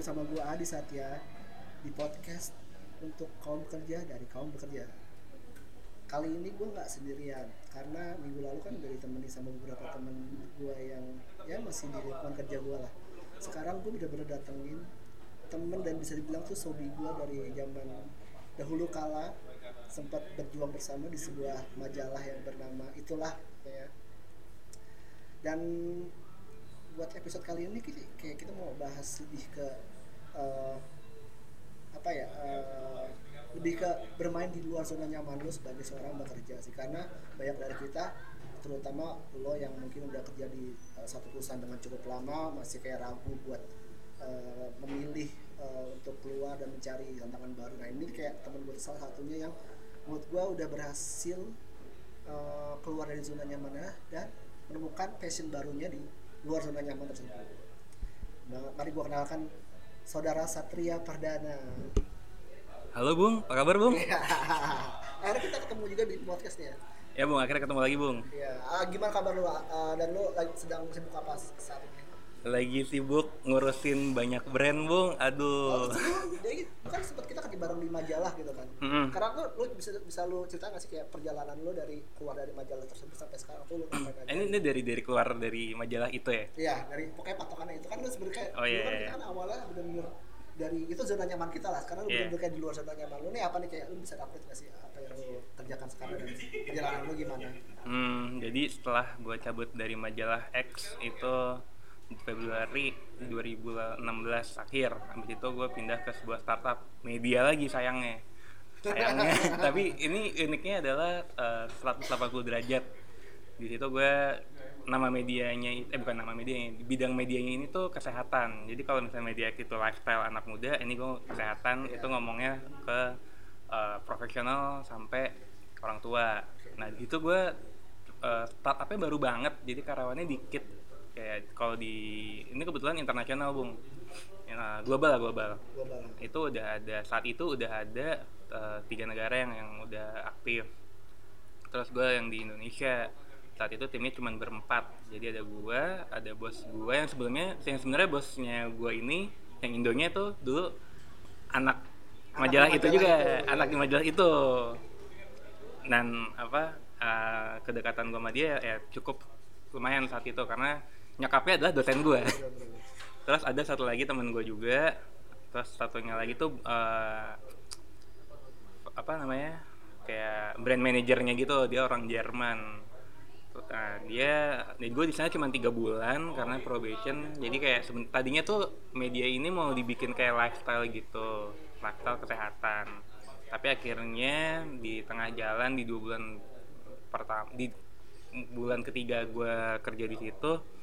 bersama gua Adi Satya di podcast untuk kaum bekerja dari kaum bekerja. Kali ini gua nggak sendirian karena minggu lalu kan udah ditemani sama beberapa temen gua yang ya masih di lingkungan kerja gua lah. Sekarang gua bener-bener datengin temen dan bisa dibilang tuh sobi gua dari zaman dahulu kala sempat berjuang bersama di sebuah majalah yang bernama itulah ya dan buat episode kali ini kayak kita mau bahas lebih ke uh, apa ya uh, lebih ke bermain di luar zona nyaman lo sebagai seorang bekerja sih. Karena banyak dari kita terutama lo yang mungkin udah kerja di uh, satu perusahaan dengan cukup lama masih kayak ragu buat uh, memilih uh, untuk keluar dan mencari tantangan baru. Nah ini kayak temen gue salah satunya yang menurut gue udah berhasil uh, keluar dari zona nyamannya dan menemukan passion barunya di luar zona nyaman tersebut. Nah, mari gue kenalkan saudara Satria Pardana. Halo Bung, apa kabar Bung? Akhirnya kita ketemu juga di podcastnya. Ya Bung, akhirnya ketemu lagi Bung. Iya. Ah, gimana kabar lu? Uh, dan lu sedang sibuk apa saat ini? Lagi sibuk ngurusin banyak brand Bung. Aduh. Oh, jadi kan sempat kita kerja bareng di majalah gitu kan. Mm-hmm. Karena lu, lu bisa bisa lu cerita nggak sih kayak perjalanan lu dari keluar dari majalah tersebut sampai sekarang tuh lu ngapain aja? Ini, ini dari dari keluar dari majalah itu ya? Iya, dari pokoknya patokannya itu kan lu sebenarnya kayak Oh, iya, kan iya. kan awalnya benar-benar dari itu zona nyaman kita lah. Sekarang lu Iya. benar-benar kayak di luar zona nyaman lu nih apa nih kayak lu bisa update nggak sih apa yang lu kerjakan sekarang dan perjalanan lu gimana? Hmm, jadi setelah gue cabut dari majalah X itu Februari 2016 akhir. Habis itu gue pindah ke sebuah startup media lagi sayangnya. Sayangnya. Tapi ini uniknya adalah eh, 180 derajat. Di situ gue nama medianya eh bukan nama medianya di bidang medianya ini tuh kesehatan. Jadi kalau misalnya media itu lifestyle anak muda ini gue kesehatan itu ngomongnya ke eh, profesional sampai orang tua. Nah di situ gue eh, startupnya baru banget. Jadi karyawannya dikit kayak kalau di ini kebetulan internasional bung. Ya, global lah global. Balang. itu udah ada saat itu udah ada eh, tiga negara yang yang udah aktif. Terus gue yang di Indonesia. Saat itu timnya cuma berempat. Jadi ada gue ada bos gue yang sebelumnya yang sebenarnya bosnya gue ini yang Indonya tuh dulu anak Anak majalah di itu majalah juga. itu, anak di majalah itu. Dan apa eh, kedekatan gue sama dia ya cukup lumayan saat itu. Karena nyokapnya adalah dosen gue terus ada satu lagi temen gue juga. Terus satunya lagi tuh eh, apa namanya kayak brand manajernya gitu. Dia orang Jerman. Nah, dia gue di sana cuma tiga bulan karena probation. Jadi kayak tadinya tuh media ini mau dibikin kayak lifestyle gitu. Lifestyle kesehatan. Tapi akhirnya di tengah jalan di dua bulan pertama di bulan ketiga gue kerja di situ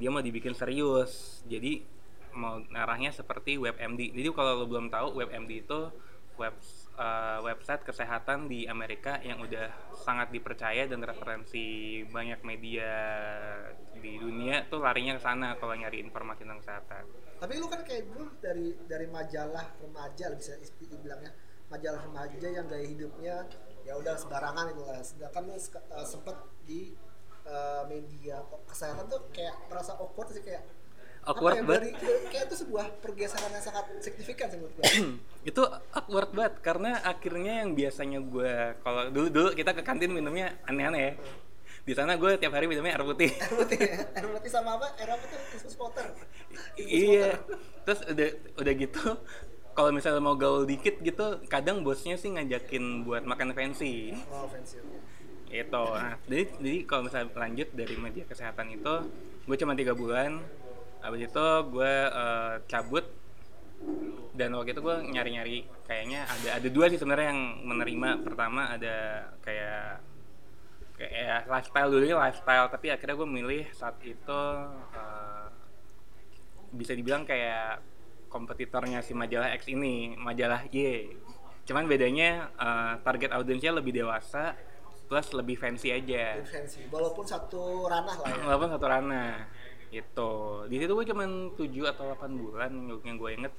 dia mau dibikin serius. Jadi mau arahnya seperti WebMD. Jadi kalau lo belum tahu WebMD itu web eh, website kesehatan di Amerika yang udah sangat dipercaya dan referensi banyak media di dunia tuh larinya ke sana kalau nyari informasi tentang kesehatan. Tapi lu kan kayak dulu dari dari majalah remaja bisa dibilangnya majalah remaja yang gaya hidupnya ya udah sembarangan itu lah. Sedangkan lu eh, sempet di eh, media kesehatan tuh kayak merasa awkward sih kayak Awkward ya, banget. kayak itu sebuah pergeseran yang sangat signifikan sih menurut gue. itu awkward banget karena akhirnya yang biasanya gue kalau dulu dulu kita ke kantin minumnya aneh-aneh ya di sana gue tiap hari minumnya air putih air putih ya? air putih sama apa? air apa tuh? Infus water. Iya terus udah udah gitu kalau misalnya mau gaul dikit gitu kadang bosnya sih ngajakin buat makan fancy Oh, fancy. Itu. Nah jadi jadi kalau misalnya lanjut dari media kesehatan itu gue cuma tiga bulan. Habis itu gue eh, cabut. Dan waktu itu gue nyari-nyari kayaknya ada ada dua sih sebenarnya yang menerima. Pertama ada kayak kayak lifestyle dulunya lifestyle. Tapi akhirnya gue milih saat itu eh, bisa dibilang kayak kompetitornya si majalah X ini majalah Y. Cuman bedanya eh, target audiensnya lebih dewasa plus lebih fancy aja Lebih fancy. Walaupun satu ranah lah ya. walaupun satu ranah itu di situ gue cuman 7 atau 8 bulan yang gue inget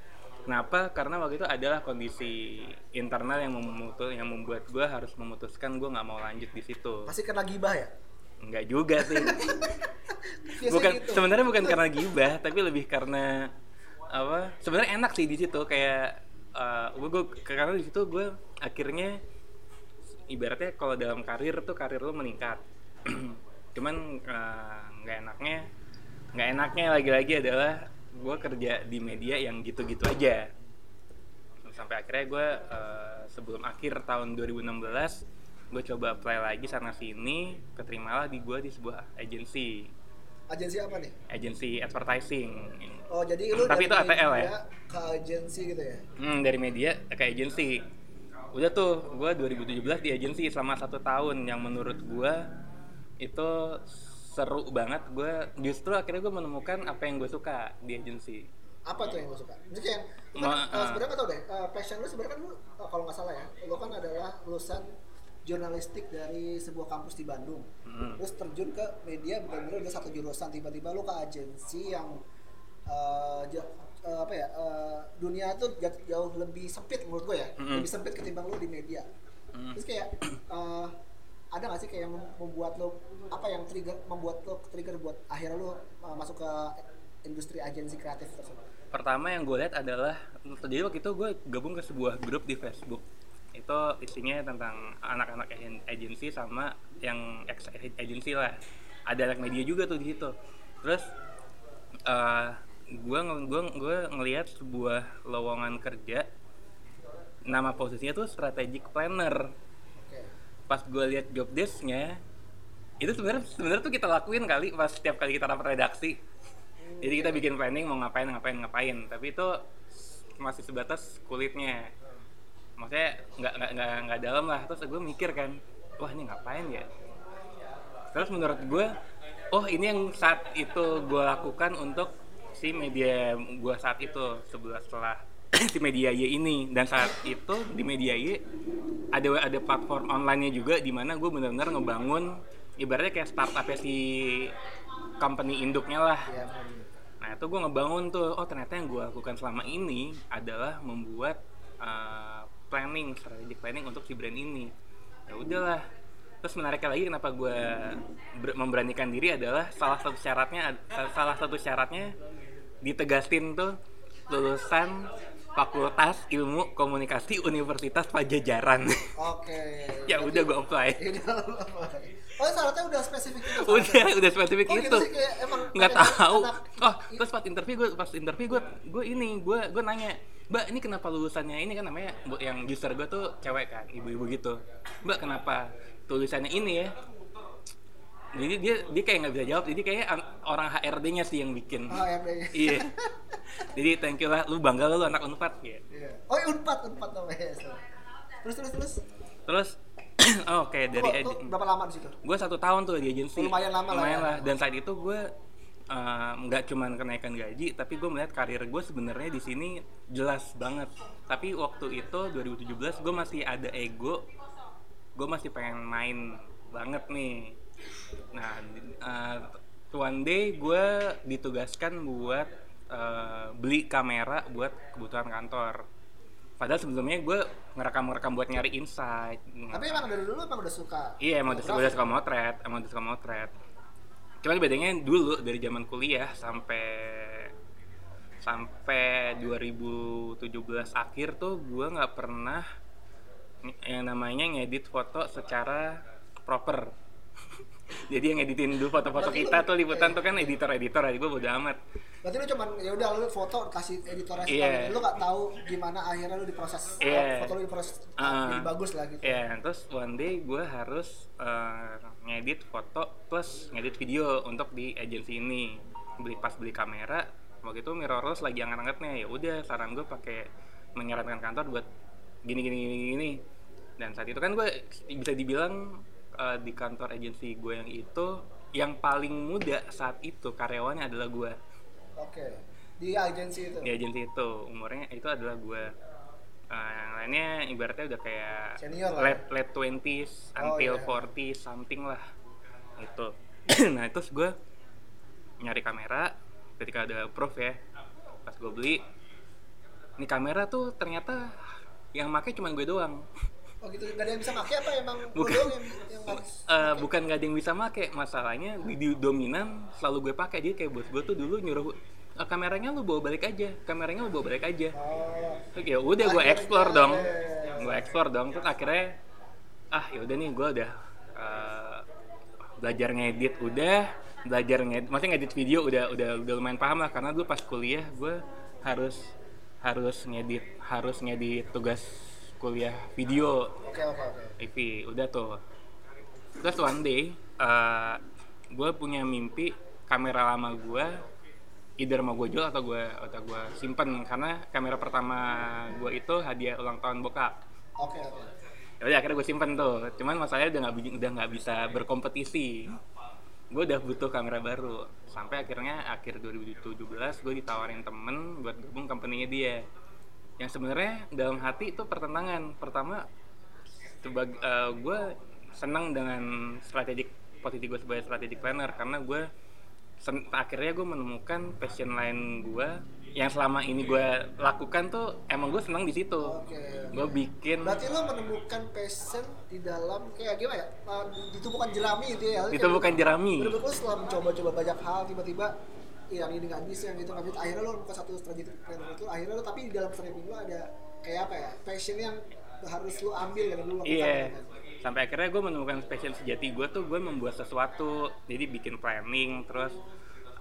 kenapa karena waktu itu adalah kondisi internal yang memutus yang membuat gue harus memutuskan gue nggak mau lanjut di situ Pasti kena gibah ya? nggak juga sih bukan gitu. sebenarnya bukan karena gibah tapi lebih karena apa sebenarnya enak sih di situ kayak uh, gue karena di situ gue akhirnya ibaratnya kalau dalam karir tuh karir lo meningkat. Cuman uh, nggak uh, enaknya nggak enaknya lagi-lagi adalah gue kerja di media yang gitu-gitu aja. Sampai akhirnya gue uh, sebelum akhir tahun 2016 gue coba apply lagi sana sini keterimalah di gue di sebuah agensi. Agensi apa nih? Agensi advertising. Oh jadi lu tapi itu ATL ya? ke agensi gitu ya? Hmm, dari media ke agensi udah tuh gue 2017 di agensi selama satu tahun. Yang menurut gue itu seru banget. Gue justru akhirnya gue menemukan apa yang gue suka di agensi. Apa tuh yang lo suka? Jadi kayak kan, uh, sebenarnya nggak tau deh, uh, passion lu sebenarnya kan lu uh, kalau nggak salah ya, lu kan adalah lulusan jurnalistik dari sebuah kampus di Bandung, hmm. terus terjun ke media benar-benar udah satu jurusan, tiba-tiba lu ke agensi yang uh, uh, apa ya uh, dunia tuh jauh lebih sempit menurut gue ya, hmm. lebih sempit ketimbang lu di media. Hmm. Terus kayak uh, ada gak sih kayak yang membuat lo apa yang trigger membuat lo trigger buat akhirnya lo uh, masuk ke industri agensi kreatif tersebut? Pertama yang gue lihat adalah jadi waktu itu gue gabung ke sebuah grup di Facebook itu isinya tentang anak-anak agensi sama yang ex agensi lah ada anak media juga tuh di situ terus uh, gue gue gue ngelihat sebuah lowongan kerja nama posisinya tuh strategic planner. Pas gue lihat job desknya itu sebenarnya sebenarnya tuh kita lakuin kali pas setiap kali kita rapat redaksi. Jadi kita bikin planning mau ngapain ngapain ngapain. Tapi itu masih sebatas kulitnya. Maksudnya nggak nggak nggak nggak dalam lah. Terus gue mikir kan wah ini ngapain ya? Terus menurut gue oh ini yang saat itu gue lakukan untuk si media gue saat itu sebelah setelah si media Y ini dan saat itu di media Y ada ada platform online-nya juga di mana gue benar-benar ngebangun ibaratnya kayak startup si company induknya lah iya, Nah itu gue ngebangun tuh, oh ternyata yang gue lakukan selama ini adalah membuat uh, planning, strategic planning untuk si brand ini. Ya udahlah. Terus menariknya lagi kenapa gue memberanikan diri adalah salah satu syaratnya, salah satu syaratnya ditegasin tuh lulusan Fakultas Ilmu Komunikasi Universitas Pajajaran. Oke. ya udah gue apply. Oh syaratnya udah spesifik itu. Udah, udah spesifik oh, itu. Gitu kayak, emang nggak tahu. Oh, terus pas interview gue pas interview gue gue ini gue gue nanya, Mbak ini kenapa lulusannya ini kan namanya yang user gue tuh cewek kan, ibu-ibu gitu. Mbak kenapa tulisannya ini ya? Jadi dia dia kayak nggak bisa jawab, jadi kayak orang HRD-nya sih yang bikin. Oh, HRD. iya. jadi thank you lah, lu bangga lu anak Unpad ya. Iya. Oh, Unpad, Unpad namanya. Terus terus terus. Terus oh, Oke, okay. dari oh, berapa lama di situ? Gue satu tahun tuh di agensi. Lumayan lama lumayan lah. Ya. Dan saat itu gue uh, nggak uh, cuman kenaikan gaji, tapi gue melihat karir gue sebenarnya di sini jelas banget. Tapi waktu itu 2017 gue masih ada ego, gue masih pengen main banget nih. Nah, uh, one day gue ditugaskan buat uh, beli kamera buat kebutuhan kantor Padahal sebelumnya gue ngerekam-ngerekam buat nyari insight. Tapi emang dari dulu emang udah suka. Iya, emang udah, udah suka motret, emang udah suka motret. Cuman bedanya dulu dari zaman kuliah sampai sampai 2017 akhir tuh gue nggak pernah yang namanya ngedit foto secara proper. Jadi yang editin dulu foto-foto kita tuh liputan tuh kan editor-editor aja gue bodo amat. Berarti lu cuman ya udah lu foto kasih editornya yeah. lu gak tahu gimana akhirnya lu diproses yeah. foto lu diproses uh, jadi bagus lah gitu. Yeah. terus one day gue harus uh, ngedit foto plus ngedit video untuk di agensi ini. Beli pas beli kamera waktu itu mirrorless lagi anget-angetnya ya udah saran gue pakai menyarankan kantor buat gini gini gini gini dan saat itu kan gue bisa dibilang uh, di kantor agensi gue yang itu yang paling muda saat itu karyawannya adalah gue Oke. Di agensi itu. Di agensi itu umurnya itu adalah gue. Uh, yang lainnya ibaratnya udah kayak Senior lah. late late twenties oh, until iya. 40 something lah. Itu. nah, terus gue nyari kamera ketika ada proof ya. Pas gue beli ini kamera tuh ternyata yang make cuma gue doang. Oh gitu, gak ada yang bisa make apa? Emang bukan, yang, yang uh, bukan gak ada yang bisa make, masalahnya di, di dominan selalu gue pakai. Jadi kayak bos gue tuh dulu nyuruh "Ah, kameranya lu bawa balik aja. Kameranya lu bawa balik aja. Oh. Oke, ya udah gue explore dong, gue explore dong. Terus akhirnya, ah yaudah nih gue udah eh, belajar ngedit. Udah, belajar ngedit, maksudnya ngedit video udah udah udah lumayan paham lah. Karena dulu pas kuliah gue harus harus ngedit harus ngedit tugas kuliah video. Oke oke IV udah tuh. Terus one day, gue punya mimpi kamera lama gue either mau gue jual atau gue atau gue simpen. Karena kamera pertama gue itu hadiah ulang tahun bokap. Oke oke. Ya udah akhirnya gue simpen tuh. Cuman masalahnya udah nggak udah nggak bisa berkompetisi. Gue udah butuh kamera baru. Sampai akhirnya akhir 2017 gue ditawarin temen buat gabung company-nya dia yang sebenarnya dalam hati itu pertentangan pertama sebagai gue senang dengan strategic posisi gue sebagai strategic planner karena gue sen- akhirnya gue menemukan passion lain gue yang selama ini gue lakukan tuh emang gue senang di situ Oke. gue bikin Berarti lo menemukan passion di dalam kayak gimana ya? Uh, ditumpukan jerami gitu ya. Ditumpukan jerami. Bener-bener lo setelah mencoba-coba banyak hal tiba-tiba yang ini nggak bisa, yang itu nggak bisa. Akhirnya lo menemukan satu strategi itu. Akhirnya lo tapi di dalam strategi lo ada kayak apa ya? Passion yang harus lo ambil dari dulu. Iya. kan? Sampai akhirnya gue menemukan passion sejati gue tuh gue membuat sesuatu. Jadi bikin planning, terus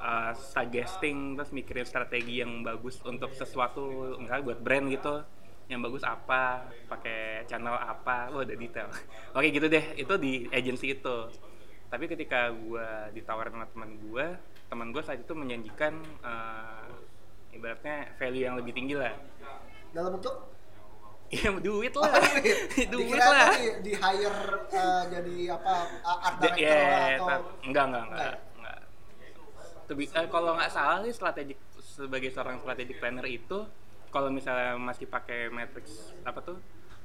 uh, suggesting, terus mikirin strategi yang bagus untuk sesuatu, enggak buat brand gitu. Yang bagus apa, pakai channel apa, lo udah detail. Oke gitu deh, itu di agency itu. Tapi ketika gue ditawarin sama teman gue, teman gue saat itu menjanjikan uh, ibaratnya value yang lebih tinggi lah. Dalam bentuk Ya duit lah, duit Dikira lah. tuh di, di hire uh, jadi apa uh, art director ya, atau tar- enggak enggak Enggak enggak, enggak. To be- eh, kalau nggak salah sih strategic sebagai seorang strategic planner itu kalau misalnya masih pakai matrix apa tuh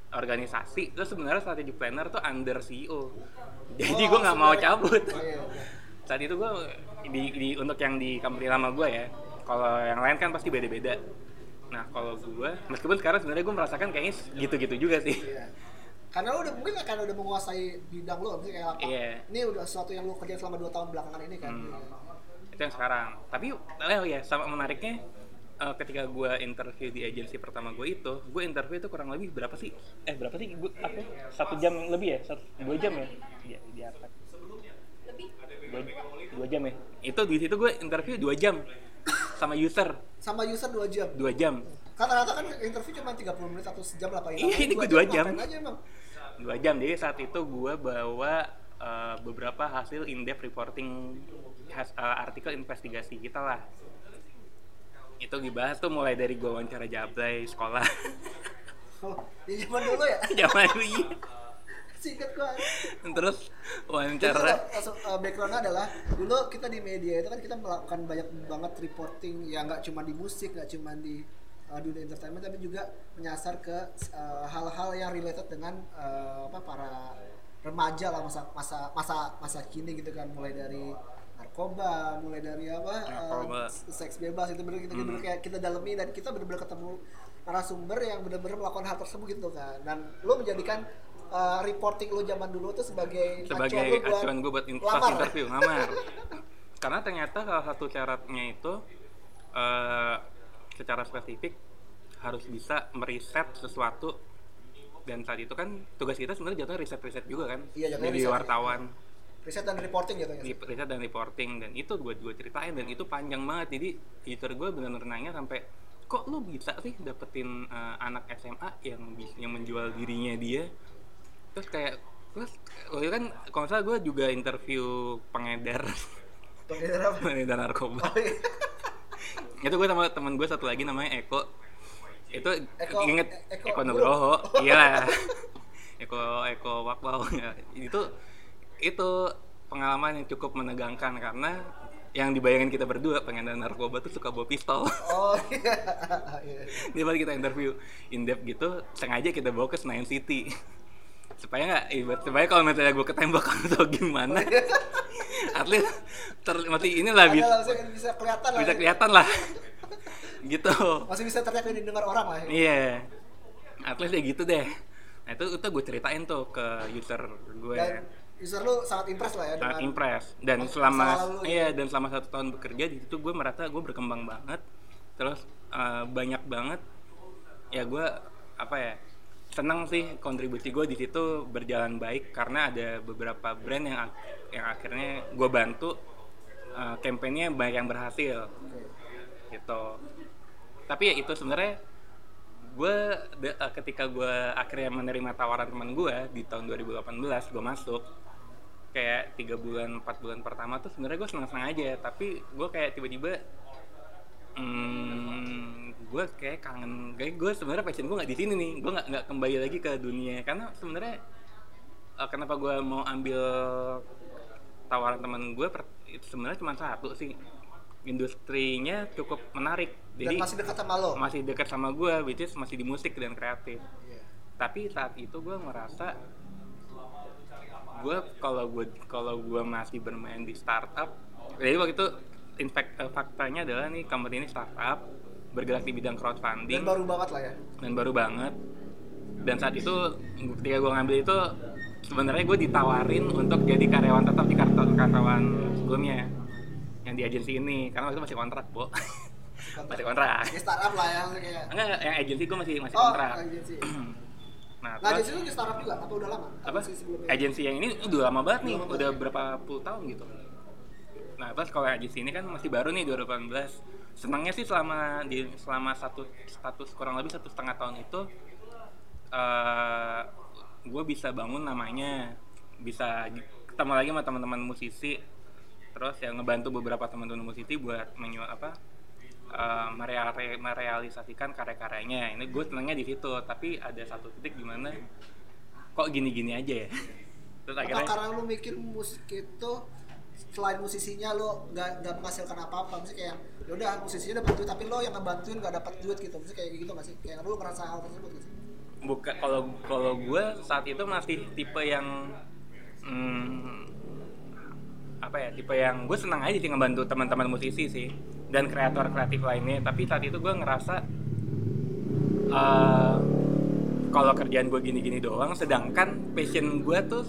organisasi itu sebenarnya strategic planner tuh under CEO jadi Oh, gue nggak mau cabut Oh, iya, oke. Saat itu gue di, di untuk yang di company lama gue ya kalau yang lain kan pasti beda-beda nah kalau gue meskipun sekarang sebenarnya gue merasakan kayaknya gitu-gitu juga sih Iya. Karena lo udah mungkin karena udah menguasai bidang lo, misalnya kayak apa? Iya. Ini udah sesuatu yang lo kerjain selama 2 tahun belakangan ini kan. Hmm. itu yang sekarang tapi oh ya sama menariknya eh, ketika gue interview di agensi pertama gue itu gue interview itu kurang lebih berapa sih eh berapa sih gue apa satu jam lebih ya satu dua jam ya iya di apa dua, dua jam ya itu di situ gue interview dua jam sama user Sama user 2 jam. dua jam Kan rata-rata kan interview cuma 30 menit atau sejam lah paling. Iya, ini Dua gue dua jam. dua jam jadi saat itu gue bawa eh, beberapa hasil in-depth reporting has- eh, artikel investigasi kita lah itu dibahas tuh mulai dari gue wawancara jablay sekolah Oh, di zaman dulu ya. zaman dulu iya. Singkat gua. terus wawancara kalau, uh, backgroundnya adalah dulu kita di media itu kan kita melakukan banyak banget reporting ya nggak cuma di musik nggak cuma di uh, dunia entertainment tapi juga menyasar ke uh, hal-hal yang related dengan uh, apa para remaja lah masa masa masa masa kini gitu kan mulai dari narkoba mulai dari apa Narkoba. uh, seks bebas itu bener kita bener kayak kita dalemi dan kita bener-bener ketemu narasumber yang bener-bener melakukan hal tersebut gitu kan dan lo menjadikan uh, reporting lo zaman dulu tuh sebagai sebagai acuan lo buat gue buat pas lamar. interview ngamar. Karena ternyata salah satu syaratnya itu eh, secara spesifik harus bisa meriset sesuatu. Dan saat itu kan tugas kita sebenarnya jatuhnya riset-riset juga kan Iya, jatuhnya jadi riset. wartawan. Riset dan reporting gitu ya riset dan reporting dan itu gue gue ceritain dan itu panjang banget. Jadi user gue benar-benar nanya sampai kok lu bisa sih dapetin eh, anak SMA yang yang menjual dirinya dia terus kayak terus waktu itu kan kalau salah gue juga interview pengedar. Pengedar apa? pengedar narkoba. Oh, iya. itu gue sama teman gue satu lagi namanya Eko. Itu Eko- inget E- Eko Eko, Nugroho. Nugroho. Iya. Eko Eko Wakbau Ya, itu itu pengalaman yang cukup menegangkan karena yang dibayangin kita berdua pengedar narkoba tuh suka bawa pistol. Oh iya. Iya. dia pas kita interview in depth gitu sengaja kita bawa ke Senayan City supaya nggak ibarat supaya kalau misalnya gue ketembak atau gimana at least ter, masih inilah bisa lah, bisa, kelihatan lah bisa ya. kelihatan lah. Gitu. Masih bisa teriak dan didengar orang lah ya. iya. At least ya gitu deh. Nah itu itu gue ceritain tuh ke user gue dan user lu sangat impress lah ya sangat impress. Dan selama lu, iya ya. dan selama satu tahun bekerja di situ gue merasa gue berkembang banget. Terus eh, banyak banget ya gue apa ya senang sih kontribusi gue di situ berjalan baik karena ada beberapa brand yang yang akhirnya gue bantu eh, campaignnya banyak yang berhasil. Gitu. Tapi ya itu sebenarnya gue de- eh, ketika gue akhirnya menerima tawaran teman gue di tahun 2018 gue masuk kayak tiga bulan empat bulan pertama tuh sebenarnya gue senang senang aja. Tapi gue kayak tiba-tiba hmm, gue kayak kangen kayak gue sebenarnya passion gue nggak di sini nih. Gue nggak nggak kembali lagi ke dunia. Karena sebenarnya eh, kenapa gue mau ambil tawaran teman gue itu sebenarnya cuma satu sih. Industrinya cukup menarik. Jadi dan masih dekat sama lo? masih dekat sama gue which is masih di musik dan kreatif. Iya. tapi saat itu gue merasa gue kalau gue kalau gue masih bermain di startup jadi waktu itu in fact, eh, faktanya adalah nih company ini startup bergerak di bidang dan crowdfunding baru banget lah ya. Dan baru banget. Dan saat itu ketika gue ngambil itu sebenarnya gue ditawarin untuk jadi karyawan tetap di kartu karyawan sebelumnya yang di agensi ini. Karena waktu itu masih kontrak bu masih kontrak. Ya startup lah ya maksudnya kayak. Enggak yang agensi gue masih masih oh kontrak. agensi. Nah nah terus agensi lu di startup juga apa udah lama? Apa? Agensi yang ini udah lama banget nih Udah lama udah banget. berapa puluh tahun gitu. Nah terus kalau agensi ini kan masih baru nih 2018 senangnya sih selama di selama satu status kurang lebih satu setengah tahun itu eh gue bisa bangun namanya bisa ketemu lagi sama teman-teman musisi terus yang ngebantu beberapa teman-teman musisi buat menyu apa eh, mereal- merealisasikan karya-karyanya. Ini gue senangnya di situ tapi ada satu titik di mana kok gini-gini aja ya. Terus akhirnya karena lu mikir musik itu selain musisinya lo nggak nggak menghasilkan apa-apa misalnya kayak ya udah musisinya dapat duit tapi lo yang ngebantuin nggak dapat duit gitu. Misalnya kayak gitu nggak sih? Kayak lu ngerasa hal tersebut gitu buka kalau kalau gue saat itu masih tipe yang hmm, apa ya tipe yang gue senang aja sih ngebantu teman-teman musisi sih dan kreator kreatif lainnya. Tapi saat itu gue ngerasa eh, kalau kerjaan gue gini-gini doang sedangkan passion gue tuh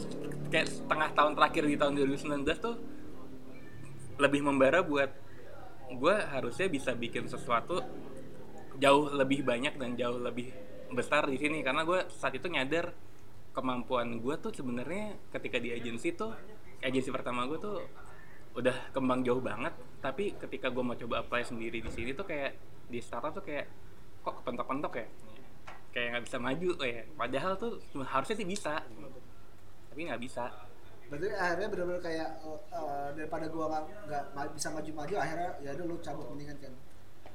kayak setengah tahun terakhir di tahun 2019 tuh lebih membara buat gue harusnya bisa bikin sesuatu jauh lebih banyak dan jauh lebih besar di sini. Karena gue saat itu nyadar kemampuan gue tuh sebenarnya ketika di agensi tuh agensi pertama gue tuh udah kembang jauh banget. Tapi ketika gue mau coba apply sendiri di sini tuh kayak di startup tuh kayak kok kepentok-pentok ya? Kayak nggak bisa maju ya padahal tuh harusnya sih bisa. Tapi nggak bisa berarti akhirnya benar-benar kayak eh, daripada gua nggak nggak bisa maju-maju akhirnya ya udah lu cabut mendingan kan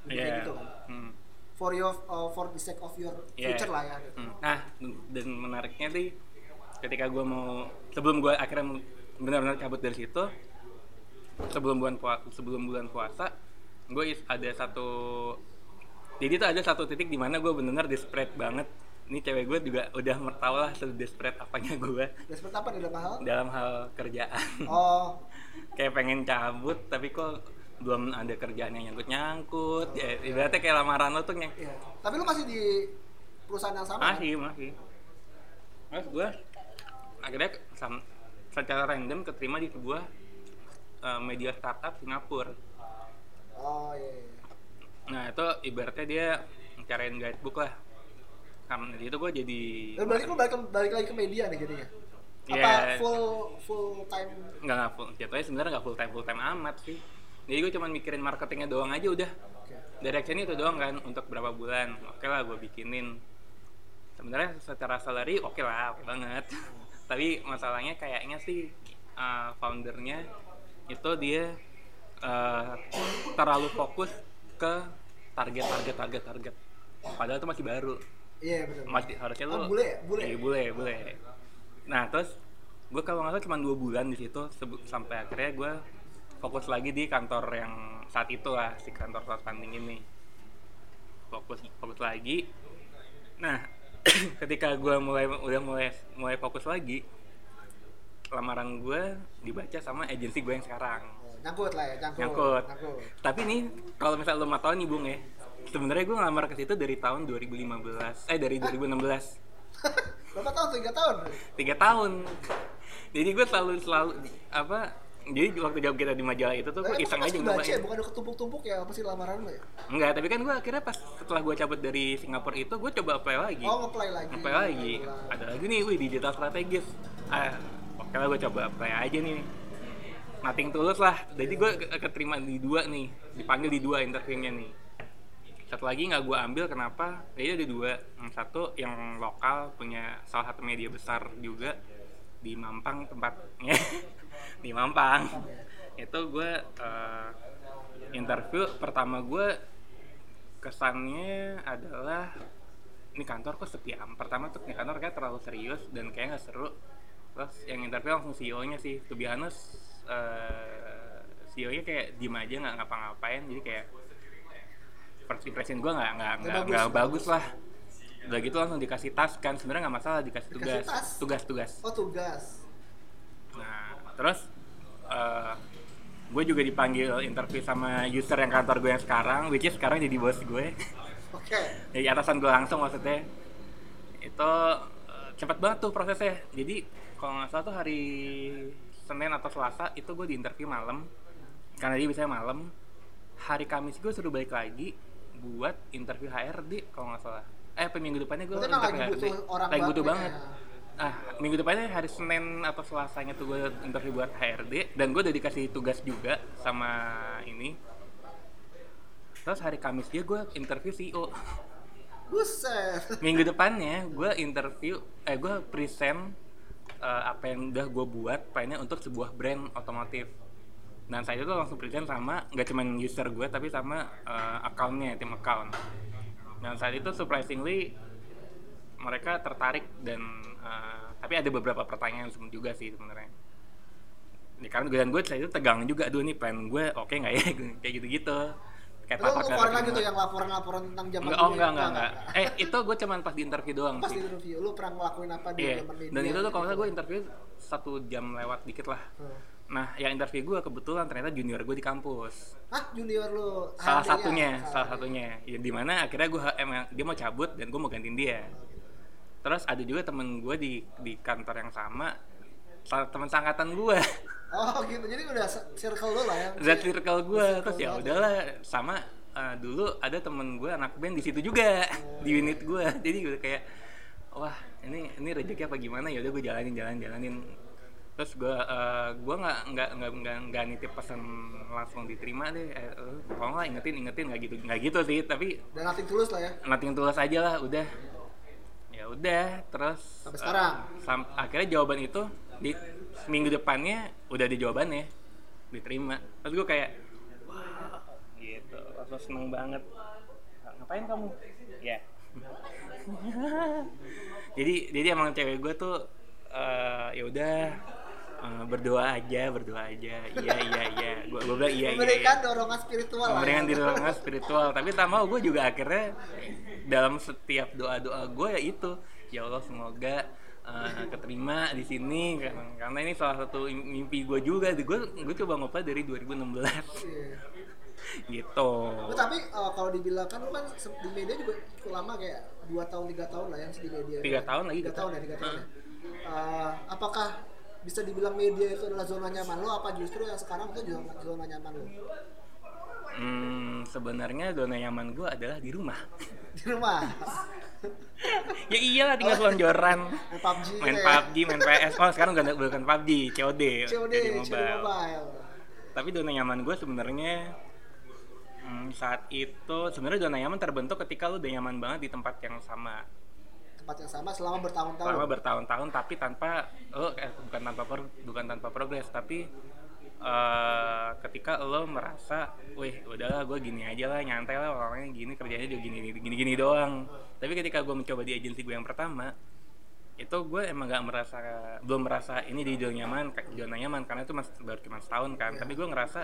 Lebih kayak Iya. gitu kan Hmm. for your uh, for the sake of your Iya. future lah ya gitu. Hmm. Nah, dan menariknya sih ketika gue mau sebelum gue akhirnya benar-benar cabut dari situ, sebelum bulan puasa, sebelum bulan puasa, gue ada satu, jadi tuh ada satu titik di mana gue benar-benar desperate banget. Ini cewek gue juga udah tau lah desperate apanya gue Dan seperti apa? Dalam hal? Dalam hal kerjaan. oh. Kayak pengen cabut, tapi kok belum ada kerjaan yang nyangkut-nyangkut. Ya, ibaratnya kayak lamaran lo tuh yang iya. Tapi lu masih di perusahaan yang sama? Kan? masih masih. Terus gue akhirnya sam- secara random keterima di sebuah uh, media startup Singapura. Oh iya, iya. nah itu ibaratnya dia cariin guidebook lah Kam- di situ gue jadi Dan balik lu balik, balik lagi ke media nih jadinya? Apa Iya. full full time? Nggak nggak full. Jatuhnya sebenarnya nggak full time full time amat sih. Jadi gue cuma mikirin marketingnya doang aja udah. Oke. Direction itu doang kan untuk berapa bulan. Oke lah gue bikinin. Sebenarnya secara salary oke lah oke banget. Tapi masalahnya kayaknya sih uh, foundernya itu dia uh, terlalu fokus ke target target target target. Padahal itu masih baru iya benar masih harusnya Oh, lu bule ya? Bule? Iya, bule bule nah terus gue kalau nggak salah cuma dua bulan di situ sampai akhirnya gue fokus lagi di kantor yang saat itu lah si kantor crowdfunding ini fokus fokus lagi nah ketika gue mulai udah mulai mulai fokus lagi lamaran gue dibaca sama agensi gue yang sekarang Oh, nyangkut lah ya nyangkut nyangkut. nyangkut. Tapi nih kalau misalnya lo mau tahu nih Bung ya, sebenarnya gue ngelamar ke situ dari tahun 2015, eh dari 2016, berapa tahun? Tiga tahun? Tiga tahun. jadi gue selalu selalu apa jadi waktu job kita di majalah itu tuh gue Tapi iseng emang aja baca ya, bukan udah ketumpuk-tumpuk ya? Apa sih lamaran lo ya? enggak tapi kan gue akhirnya pas setelah gue cabut dari Singapura itu gue coba apply lagi. Oh, nge-apply lagi. apply lagi. Ada lagi nih wih digital strategis. Ah oke lah gue coba apply aja nih. Nothing tulus lah. Jadi gue ke- keterima di dua nih. Dipanggil di dua interviewnya nih satu lagi nggak gue ambil kenapa? Jadi ada dua. Yang satu yang lokal punya salah satu media besar juga di Mampang tempatnya di Mampang. Itu gue eh, interview. Pertama gue kesannya adalah ini kantor kok sepi am pertama tuh ini kantor kayak terlalu serius dan kayak nggak seru. Terus yang interview langsung CEO nya sih. To be honest eh, CEO nya kayak diem aja nggak ngapa-ngapain. Jadi kayak first impression gue nggak nggak Nggak bagus. lah udah gitu langsung dikasih tas kan sebenarnya nggak masalah dikasih Dikasih tugas tas? tugas tugas Oh, tugas. Nah, terus gue juga dipanggil interview sama user yang kantor gue yang sekarang, which is sekarang jadi bos gue. Oke. jadi atasan gue langsung maksudnya. Itu eh, cepet banget tuh prosesnya. Jadi kalau nggak salah tuh hari Senin atau Selasa itu gue di interview malam. Karena dia bisa malam. Hari Kamis gue suruh balik lagi buat interview HRD kalau nggak salah. Eh, minggu depannya gue emang interview lagi HRD. butuh orang lagi butuh banget banget. ya. Ah, minggu depannya hari Senin atau Selasanya tuh gue interview buat HRD dan gue udah dikasih tugas juga sama ini. Terus hari Kamis dia gue interview CEO. Buset. Minggu depannya gue interview, eh gue present eh, apa yang udah gue buat plannya untuk sebuah brand otomotif. Dan saya itu langsung present sama nggak cuman user gue tapi sama eh, accountnya tim account. Dan saat itu surprisingly mereka tertarik dan eh, tapi ada beberapa pertanyaan juga sih sebenarnya. Ya, karena gue dan gue saat itu tegang juga, aduh nih plan gue oke nggak ya kayak gitu-gitu. Kayak Lo takut ngeluarin nggak lagi tuh yang laporan-laporan tentang zaman Enggak, oh dulu enggak, ya? enggak, enggak. Eh, itu gue cuman pas di interview doang Pas sih. di interview, lu pernah ngelakuin apa di Iya, zaman media? dan itu tuh kalau gitu? gue interview satu jam lewat dikit lah. Hmm. Nah, yang interview gue kebetulan ternyata junior gue di kampus. Hah, junior lu? Salah HRD-nya? satunya, Salah salah satunya. Ya, di mana akhirnya gue emang dia mau cabut dan gue mau gantiin dia. Terus ada juga temen gue di di kantor yang sama, salah teman sangkatan gue. Oh gitu, jadi udah circle lu lah ya? Z circle gue terus ya udahlah sama eh, dulu ada temen gue anak band di situ juga di unit gue jadi gue kayak wah ini ini rezeki apa gimana ya udah gue jalanin jalanin jalanin terus gue eh, gue nggak nggak nggak nggak nggak nitip pesan langsung diterima deh. Eh, eh, kalau nggak ingetin ingetin nggak gitu nggak gitu sih tapi Dan nothing tulus lah ya? nothing tulus aja lah udah. Ya udah terus Sampai sekarang? sam- akhirnya jawaban itu di minggu depannya udah ada jawabannya diterima. Terus gue kayak wah gitu langsung seneng banget. Ngapain kamu? Ya. Jadi jadi emang cewek gue tuh eh, ya udah eh, berdoa aja berdoa aja iya iya iya gue gue bilang iya iya, iya Memberikan dorongan spiritual memberikan ya? orang spiritual tapi tak mau gue juga akhirnya dalam setiap doa doa gue ya itu ya Allah semoga uh, keterima di sini karena, karena ini salah satu mimpi gue juga gue gue coba ngobrol dari 2016 Iya. gitu Lu tapi eh, kalau dibilang kan lu kan di media juga cukup lama kayak 2 tahun 3 tahun lah yang di media. Tiga tahun lagi 3 kita. tahun ya, 3 tahun. ya. Eh, apakah bisa dibilang media itu adalah zona nyaman lo apa justru yang sekarang itu zona, zona nyaman lo? Hmm, sebenarnya zona nyaman gue adalah di rumah. Di rumah? Ya iyalah tinggal selonjoran main PUBG gitu main ya. PUBG main PS oh sekarang udah bukan PUBG COD COD jadi COD mobile. tapi zona nyaman gue sebenarnya hmm, saat itu sebenarnya zona nyaman terbentuk ketika lu udah nyaman banget di tempat yang sama tempat yang sama selama bertahun-tahun selama bertahun-tahun tapi tanpa lo eh, bukan tanpa pro- bukan tanpa progres tapi eh, ketika lo merasa, wih udahlah gue gini aja lah nyantai lah orangnya gini kerjanya juga gini gini gini doang. Tapi ketika gue mencoba di agensi gue yang pertama, itu gue emang gak merasa belum merasa ini di zona nyaman zona nyaman karena itu masih baru cuma setahun kan. Tapi gue ngerasa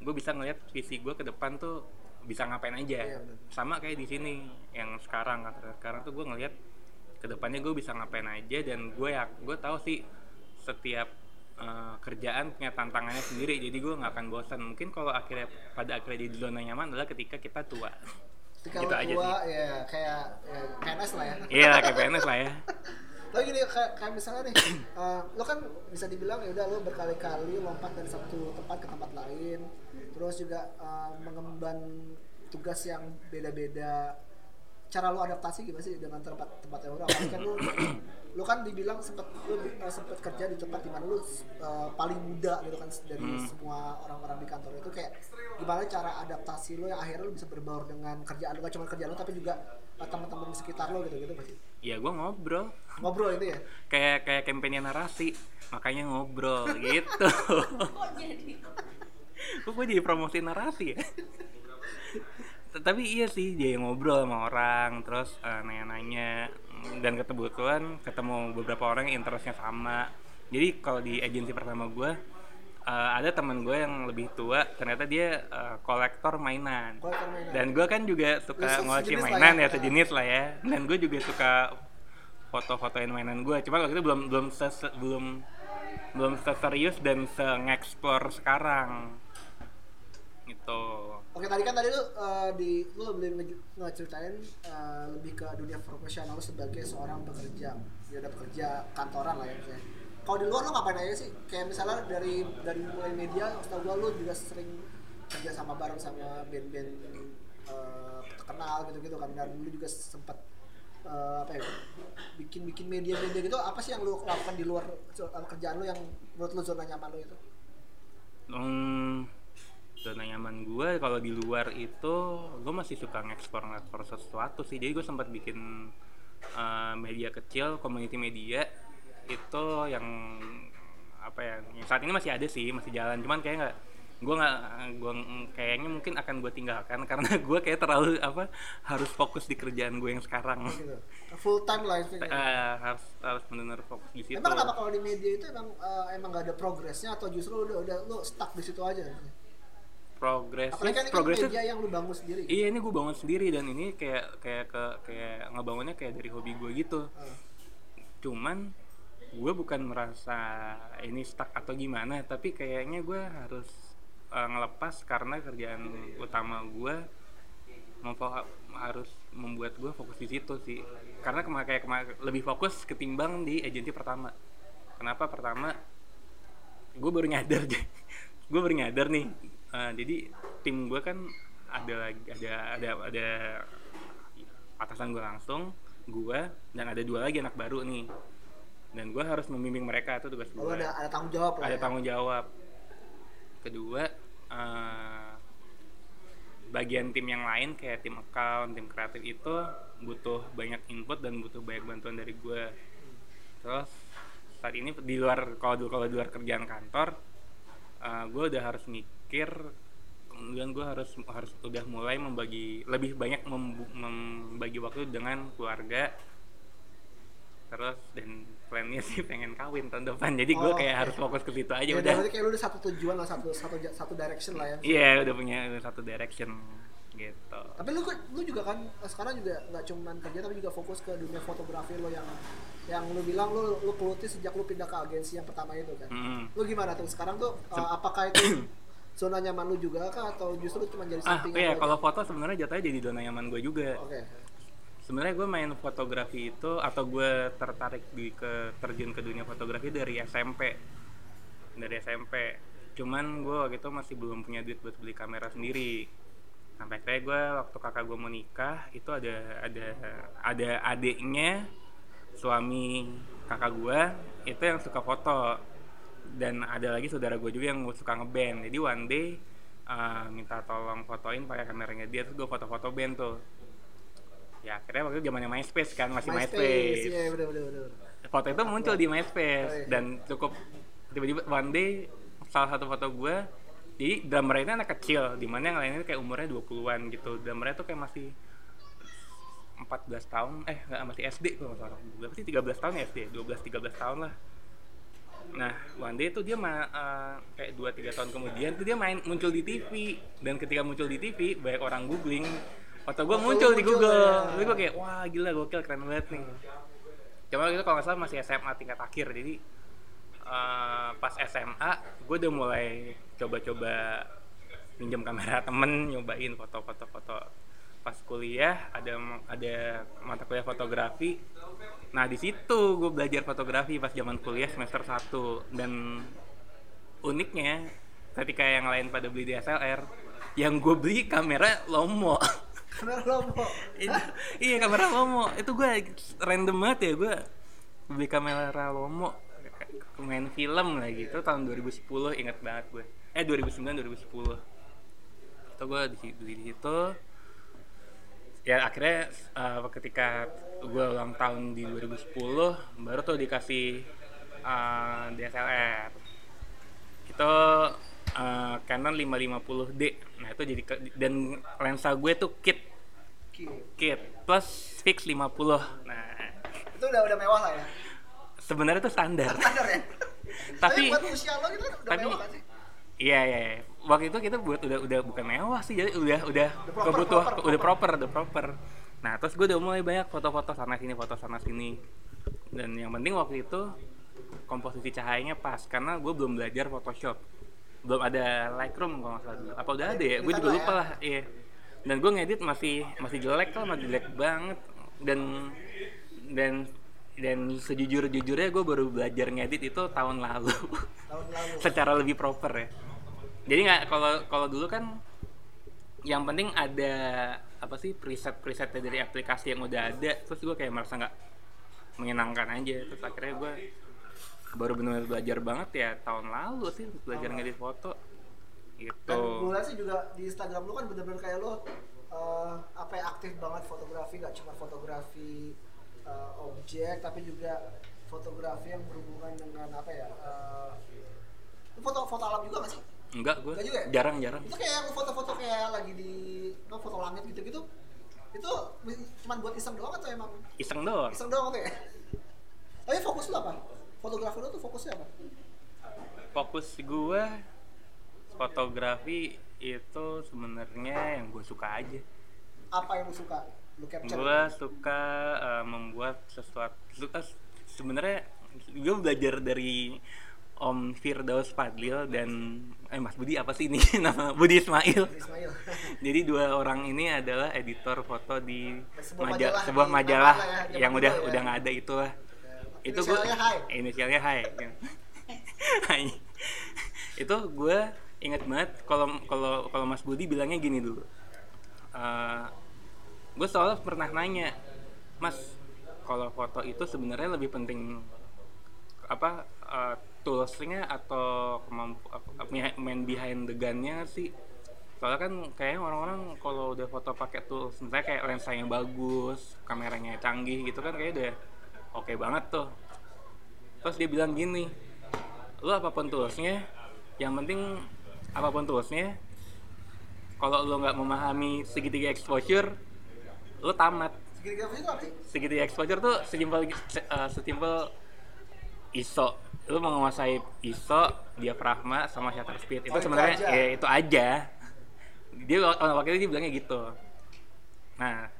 gue bisa ngeliat visi gue ke depan tuh bisa ngapain aja. Iya. Sama kayak di sini yang sekarang. Sekarang tuh gue ngeliat ke depannya gue bisa ngapain aja dan gue ya gue tahu sih setiap eh, kerjaan punya tantangannya sendiri jadi gue nggak akan bosan mungkin kalau akhirnya pada akhirnya di zona nyaman adalah ketika kita tua. Ketika gitu aja tua ya kayak ya, PNS lah ya. Iya kayak PNS lah ya. Lo gini kayak, kayak misalnya nih uh, lo kan bisa dibilang ya udah lo berkali-kali lompat dari satu tempat ke tempat lain. Terus juga uh, mengemban tugas yang beda-beda cara lo adaptasi gimana sih dengan tempat tempat yang orang kan lo lo kan dibilang sempat lo uh, sempat kerja di tempat di mana lo uh, paling muda gitu kan dari Hmm. semua orang-orang di kantor itu kayak gimana cara adaptasi lo yang akhirnya lo bisa berbaur dengan kerjaan lo gak cuma kerjaan lo tapi juga uh, teman-teman di sekitar lo gitu gitu masih ya gue ngobrol. Ngobrol itu ya? Kayak kayak kampanye narasi makanya ngobrol gitu. Kok jadi? kok gue jadi promosi narasi ya tapi iya sih dia ngobrol sama orang terus eh, nanya-nanya. Dan kebetulan ketemu beberapa orang yang interestnya sama. Jadi kalau di agensi pertama gue eh, ada teman gue yang lebih tua ternyata dia eh, kolektor mainan. Kolektor mainan. dan gue kan juga suka ngoleksi lah mainan ya. ya sejenis lah ya. Dan gue juga suka foto-fotoin mainan gue cuma waktu itu belum belum ses- belum belum serius dan se-ngeksplor sekarang gitu Oke tadi kan tadi lu uh, di lu nge- ngeceritain uh, lebih ke dunia profesional sebagai seorang pekerja ya udah pekerja kantoran lah ya misalnya. Kalau di luar lu ngapain aja sih? Kayak misalnya dari dari mulai media, setahu gua lu juga sering kerja sama bareng sama band-band uh, terkenal gitu-gitu kan dan lu juga sempat uh, apa ya bikin-bikin media-media gitu apa sih yang lu lakukan di luar kerjaan lu yang menurut lu zona nyaman lu itu? Hmm, zona nyaman gue kalau di luar itu gue masih suka ngeksplor ngeksplor sesuatu sih jadi gue sempat bikin uh, media kecil community media itu yang apa ya yang saat ini masih ada sih masih jalan cuman kayak nggak gue nggak gue kayaknya mungkin akan gue tinggalkan karena gue kayak terlalu apa harus fokus di kerjaan gue yang sekarang Gitu. Full time lah itu. Eh, harus harus benar-benar fokus di situ Emang kenapa kalau di media itu emang eh, emang gak ada progresnya atau justru udah udah lu stuck di situ aja? Progresif Apalagi kan ini kan progresif media yang lu bangun sendiri. Iya ini gue bangun sendiri dan ini kayak kayak ke kayak ngebangunnya kayak dari hobi gue gitu. Ah. Cuman gue bukan merasa ini stuck atau gimana, tapi kayaknya gue harus uh, ngelepas karena kerjaan utama gue memfo- harus membuat gue fokus di situ sih. Karena kema kayak kema- lebih fokus ketimbang di agensi pertama. Kenapa pertama? Gue baru nyadar gue baru nyadar nih. Uh, jadi tim gue kan ada lagi ada ada ada atasan gue langsung gue dan ada dua lagi anak baru nih. Dan gue harus membimbing mereka itu tugas gue Lalu ada ada tanggung jawab ada ya. tanggung jawab. Kedua eh, bagian tim yang lain kayak tim account tim kreatif itu butuh banyak input dan butuh banyak bantuan dari gue terus saat ini di luar kalau di- kalau di luar kerjaan kantor gue udah harus mikir kemudian gue harus harus udah mulai membagi lebih banyak membagi waktu dengan keluarga terus dan plannya sih pengen kawin tahun depan jadi gue Oh, kayak oke. harus fokus ke situ aja Ya, udah berarti kayak lu udah satu tujuan lah, satu satu satu direction lah ya. iya udah punya satu direction gitu Tapi lu lu juga kan eh, sekarang juga nggak cuman kerja tapi juga fokus ke dunia fotografi lo yang yang lu bilang lu lu geluti sejak lu pindah ke agensi yang pertama itu kan. Mm. Lu gimana tuh sekarang tuh eh, apakah itu zona nyaman lu juga kah? Atau justru cuma jadi ah iya aja? kalau foto sebenarnya jatuhnya jadi zona nyaman gue juga. Oke. sebenarnya gue main fotografi itu atau gue tertarik di ke terjun ke dunia fotografi dari SMP dari SMP cuman gue waktu itu masih belum punya duit buat beli kamera sendiri. Sampai akhirnya gue waktu kakak gue mau nikah itu ada ada ada adiknya suami kakak gue itu yang suka foto dan ada lagi saudara gue juga yang suka ngeband. Jadi one day uh, minta tolong fotoin pakai kameranya dia terus gue foto-foto band tuh. Ya akhirnya waktu itu zamannya MySpace kan masih MySpace, Iya, bener bener bener. foto itu muncul di Oh, MySpace iya. dan cukup tiba-tiba one day salah satu foto gue jadi drummer ini anak kecil di mana yang lainnya kayak umurnya 20-an gitu. Drummernya tuh kayak masih 14 tahun eh nggak masih SD kalau nggak salah. Berapa sih 13 tahun ya SD 12 13 tahun lah nah one day tuh dia ma- eh, kayak 2 3 tahun kemudian tuh dia main muncul di TV dan ketika muncul di TV banyak orang googling. Foto gue muncul di Google. ya. Jadi gue kayak wah gila gokil keren banget nih. Cuma itu kalau nggak salah masih SMA tingkat akhir. Jadi eh, pas SMA gue udah mulai coba-coba pinjam kamera temen nyobain foto-foto foto pas kuliah ada ada mata kuliah fotografi. Nah di situ gue belajar fotografi pas zaman kuliah semester 1 dan uniknya ketika yang lain pada beli DSLR yang gue beli kamera Lomo. Kamera Lomo. Itu- iya kamera Lomo. Itu gue random banget ya gue beli kamera Lomo. Main film lah gitu tahun 2010 ingat banget gue eh 2009 2010 itu gue di di situ ya akhirnya eh, ketika gue ulang tahun di 2010 baru tuh dikasih eh, DSLR itu eh, Canon 550D nah itu jadi dan lensa gue tuh kit kit plus fix 50 nah Itu udah udah mewah lah ya. sebenarnya itu standar Standar ya. Tapi- buat usia lo gitu udah tapi- mewah kan sih? iya iya iya. Waktu itu kita buat udah udah bukan mewah sih jadi udah udah proper, udah proper. udah proper. Nah terus gue udah mulai banyak foto-foto sana sini foto sana sini. Dan yang penting waktu itu komposisi cahayanya pas karena gue belum belajar Photoshop. Belum ada Lightroom kalau nggak salah dulu. Apa udah ada ya? Gue juga Kelihatan lupa lah lah iya. Dan gue ngedit masih masih jelek lah masih jelek banget. Dan dan dan sejujur jujurnya gue baru belajar ngedit itu tahun lalu. Tahun lalu. secara lebih proper ya jadi nggak kalau kalau dulu kan yang penting ada apa sih preset presetnya dari aplikasi yang udah ada. Terus gue kayak merasa nggak menyenangkan aja. Terus akhirnya gue baru benar-benar belajar banget ya tahun lalu sih belajar ngedit foto. Gitu. Dan gue sih juga di Instagram lu kan bener-bener kayak lu eh, apa ya aktif banget fotografi. Gak cuma fotografi eh, objek tapi juga fotografi yang berhubungan dengan apa ya lu foto foto alam juga gak sih? Enggak gue Enggak juga ya? jarang-jarang Itu kayak yang foto-foto kayak lagi di apa, foto langit gitu-gitu itu cuma buat iseng doang atau emang iseng doang iseng doang tuh ya? Tapi fokus lu apa? Fotografi lu tuh fokusnya apa? fokus gue fotografi itu sebenarnya yang gue suka aja Apa yang lu suka? Lu capture? gue suka uh, membuat sesuatu suka sebenarnya gue belajar dari Om Firdaus Fadlil dan eh Mas Budi apa sih ini? Nama Budi Ismail. Ismail. jadi dua orang ini adalah editor foto di Sebuah maja- majalah. sebuah majalah ya, yang udah ya. udah nggak ada itulah. Itu gue Inisialnya Hai. inisialnya Hai. Hai. Itu gue inget banget kalau kalau kalau Mas Budi bilangnya gini dulu. Gue soalnya pernah nanya Mas kalau foto itu sebenarnya lebih penting apa uh, toolsnya atau kemampu main behind the gunnya sih. Soalnya kan kayaknya orang-orang kalau udah foto pakai tools misalnya kayak lensanya bagus kameranya canggih gitu kan kayak udah oke banget tuh. Terus dia bilang gini lu apa pun toolsnya yang penting apa pun toolsnya kalau lu nggak memahami segitiga exposure lu tamat. Segitiga exposure tuh sesimpel uh, sesimpel ISO. Lu menguasai ISO diafragma sama shutter speed. Itu Oh, sebenarnya ya itu aja. Dia wak- waktu itu dia bilangnya gitu. Nah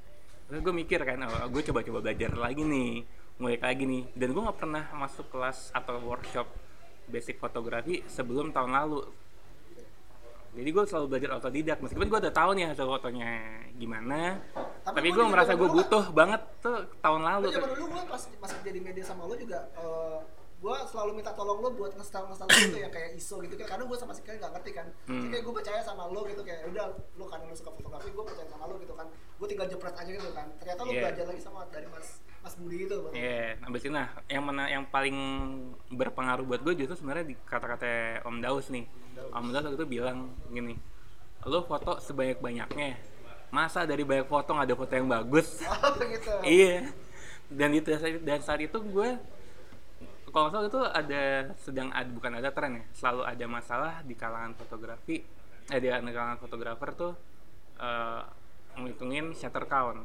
terus gue mikir kan oh, gue coba-coba belajar lagi nih ngulik lagi nih. Dan gue nggak pernah masuk kelas atau workshop basic fotografi sebelum tahun lalu. Jadi gue selalu belajar otodidak meskipun gue udah tahu nih hasil fotonya gimana Tapi tapi, gue merasa gue butuh banget tuh tahun lalu. Dulu gue pas masih jadi media sama lo juga eh, gue selalu minta tolong lo buat ngestal ngestal gitu yang kayak ISO gitu kan karena gue sama sekali nggak ngerti kan Jadi Hmm. kayak gue percaya sama lo gitu kayak udah lo karena lo suka fotografi gue percaya sama lo gitu kan gue tinggal jepret aja gitu kan ternyata lo Iya. belajar lagi sama dari mas mas Budi Bang. Iya, abis itu nah yang mana yang paling berpengaruh buat gue justru sebenarnya di kata-kata Om Daus nih. Om Daus waktu itu bilang gini, lo foto sebanyak banyaknya, masa dari banyak foto nggak ada foto yang bagus? oh gitu iya. Dan itu dan saat itu gue kalau salah itu ada sedang ada bukan ada tren ya, selalu ada masalah di kalangan fotografi, eh di kalangan fotografer tuh menghitungin shutter count.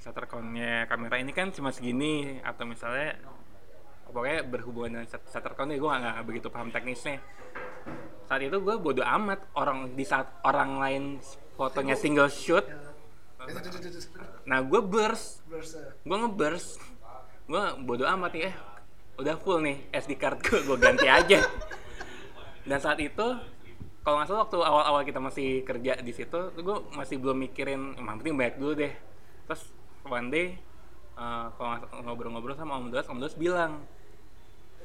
Shutter count-nya kamera ini kan cuma segini atau misalnya pokoknya berhubungan dengan shut- shutter count-nya gue nggak begitu paham teknisnya. Saat itu gue bodo amat orang di saat orang lain fotonya single shoot nah gue burst. Berse. gue ngeburst. Gue bodo amat eh udah full nih SD card gue gue ganti aja. Dan saat itu kalau nggak salah waktu awal-awal kita masih kerja di situ gue masih belum mikirin emang penting banyak dulu deh. Terus one day uh, kalau ngobrol-ngobrol sama Om Dos Om Dos bilang